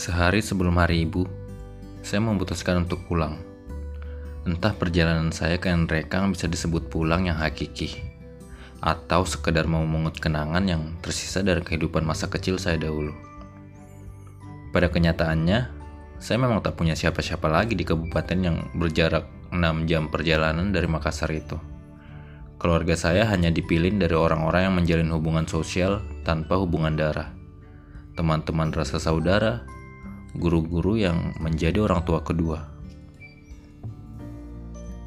Sehari sebelum hari ibu, saya memutuskan untuk pulang. Entah perjalanan saya ke Nrekang bisa disebut pulang yang hakiki, atau sekedar memungut kenangan yang tersisa dari kehidupan masa kecil saya dahulu. Pada kenyataannya, saya memang tak punya siapa-siapa lagi di kabupaten yang berjarak 6 jam perjalanan dari Makassar itu. Keluarga saya hanya dipilih dari orang-orang yang menjalin hubungan sosial tanpa hubungan darah. Teman-teman rasa saudara, guru-guru yang menjadi orang tua kedua.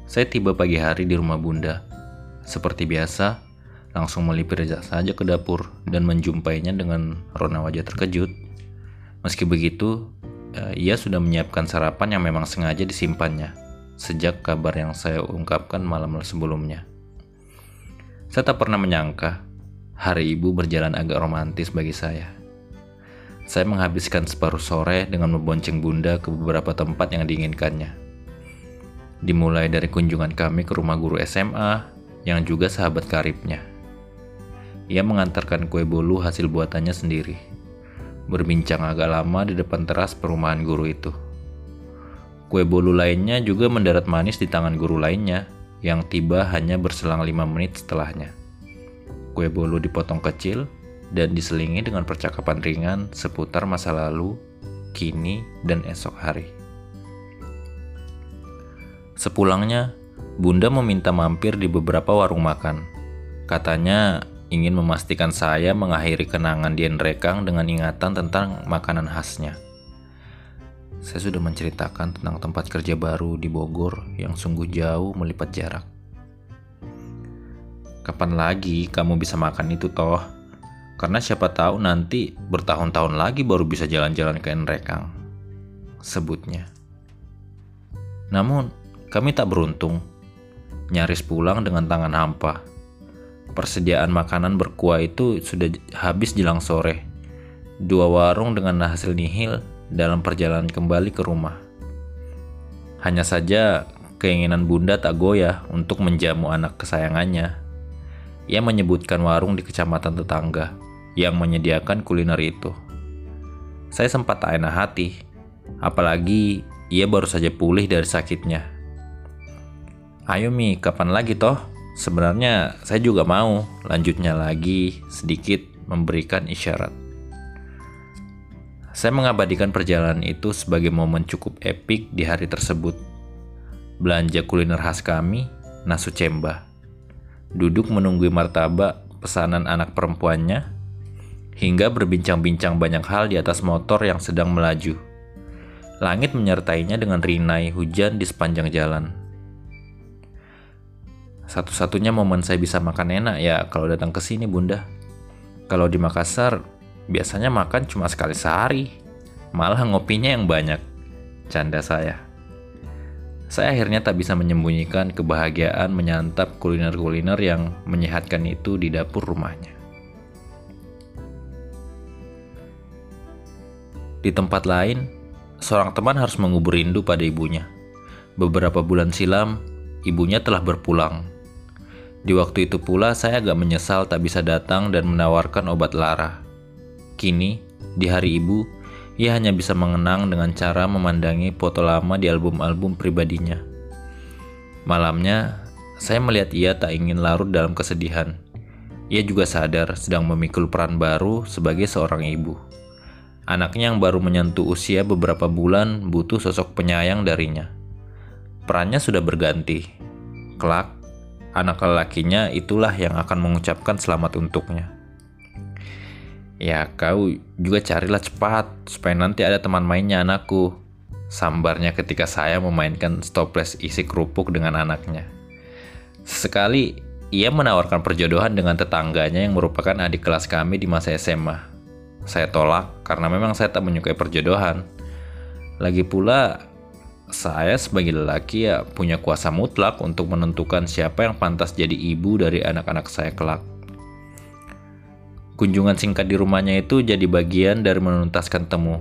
Saya tiba pagi hari di rumah bunda. Seperti biasa, langsung melipir saja ke dapur dan menjumpainya dengan rona wajah terkejut. Meski begitu, eh, ia sudah menyiapkan sarapan yang memang sengaja disimpannya sejak kabar yang saya ungkapkan malam sebelumnya. Saya tak pernah menyangka hari ibu berjalan agak romantis bagi saya. Saya menghabiskan separuh sore dengan membonceng bunda ke beberapa tempat yang diinginkannya. Dimulai dari kunjungan kami ke rumah guru SMA yang juga sahabat karibnya. Ia mengantarkan kue bolu hasil buatannya sendiri. Berbincang agak lama di depan teras perumahan guru itu. Kue bolu lainnya juga mendarat manis di tangan guru lainnya yang tiba hanya berselang lima menit setelahnya. Kue bolu dipotong kecil dan diselingi dengan percakapan ringan seputar masa lalu, kini, dan esok hari. Sepulangnya, Bunda meminta mampir di beberapa warung makan. Katanya ingin memastikan saya mengakhiri kenangan di Rekang dengan ingatan tentang makanan khasnya. Saya sudah menceritakan tentang tempat kerja baru di Bogor yang sungguh jauh melipat jarak. Kapan lagi kamu bisa makan itu toh? Karena siapa tahu nanti bertahun-tahun lagi baru bisa jalan-jalan ke Nrekang. Sebutnya. Namun, kami tak beruntung. Nyaris pulang dengan tangan hampa. Persediaan makanan berkuah itu sudah habis jelang sore. Dua warung dengan hasil nihil dalam perjalanan kembali ke rumah. Hanya saja keinginan bunda tak goyah untuk menjamu anak kesayangannya. Ia menyebutkan warung di kecamatan tetangga yang menyediakan kuliner itu. Saya sempat tak enak hati, apalagi ia baru saja pulih dari sakitnya. Ayo Mi, kapan lagi toh? Sebenarnya saya juga mau lanjutnya lagi sedikit memberikan isyarat. Saya mengabadikan perjalanan itu sebagai momen cukup epik di hari tersebut. Belanja kuliner khas kami, nasu cemba. Duduk menunggu martabak pesanan anak perempuannya hingga berbincang-bincang banyak hal di atas motor yang sedang melaju. Langit menyertainya dengan rinai hujan di sepanjang jalan. Satu-satunya momen saya bisa makan enak ya kalau datang ke sini bunda. Kalau di Makassar, biasanya makan cuma sekali sehari. Malah ngopinya yang banyak. Canda saya. Saya akhirnya tak bisa menyembunyikan kebahagiaan menyantap kuliner-kuliner yang menyehatkan itu di dapur rumahnya. Di tempat lain, seorang teman harus mengubur rindu pada ibunya. Beberapa bulan silam, ibunya telah berpulang. Di waktu itu pula saya agak menyesal tak bisa datang dan menawarkan obat lara. Kini, di hari ibu, ia hanya bisa mengenang dengan cara memandangi foto lama di album-album pribadinya. Malamnya, saya melihat ia tak ingin larut dalam kesedihan. Ia juga sadar sedang memikul peran baru sebagai seorang ibu. Anaknya yang baru menyentuh usia beberapa bulan butuh sosok penyayang darinya. Perannya sudah berganti. Kelak, anak lelakinya itulah yang akan mengucapkan selamat untuknya. Ya, kau juga carilah cepat supaya nanti ada teman mainnya anakku. Sambarnya ketika saya memainkan stoples isi kerupuk dengan anaknya. Sekali ia menawarkan perjodohan dengan tetangganya yang merupakan adik kelas kami di masa SMA saya tolak karena memang saya tak menyukai perjodohan. Lagi pula, saya sebagai lelaki ya punya kuasa mutlak untuk menentukan siapa yang pantas jadi ibu dari anak-anak saya kelak. Kunjungan singkat di rumahnya itu jadi bagian dari menuntaskan temu.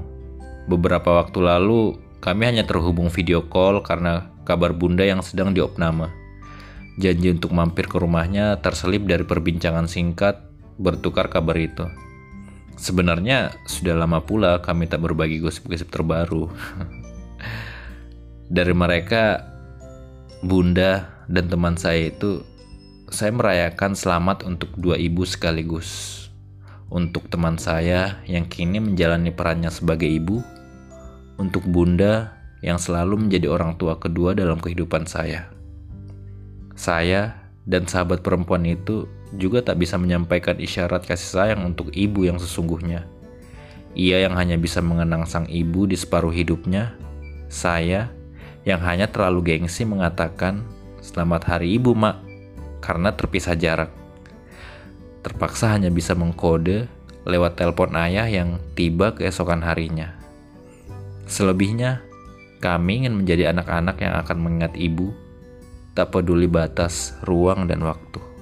Beberapa waktu lalu, kami hanya terhubung video call karena kabar bunda yang sedang diopname. Janji untuk mampir ke rumahnya terselip dari perbincangan singkat bertukar kabar itu. Sebenarnya sudah lama pula kami tak berbagi gosip-gosip terbaru. Dari mereka, bunda dan teman saya itu, saya merayakan selamat untuk dua ibu sekaligus. Untuk teman saya yang kini menjalani perannya sebagai ibu, untuk bunda yang selalu menjadi orang tua kedua dalam kehidupan saya. Saya dan sahabat perempuan itu juga tak bisa menyampaikan isyarat kasih sayang untuk ibu yang sesungguhnya. Ia yang hanya bisa mengenang sang ibu di separuh hidupnya, saya yang hanya terlalu gengsi mengatakan, "Selamat Hari Ibu, Mak," karena terpisah jarak. Terpaksa hanya bisa mengkode lewat telepon ayah yang tiba keesokan harinya. Selebihnya, kami ingin menjadi anak-anak yang akan mengingat ibu, tak peduli batas, ruang, dan waktu.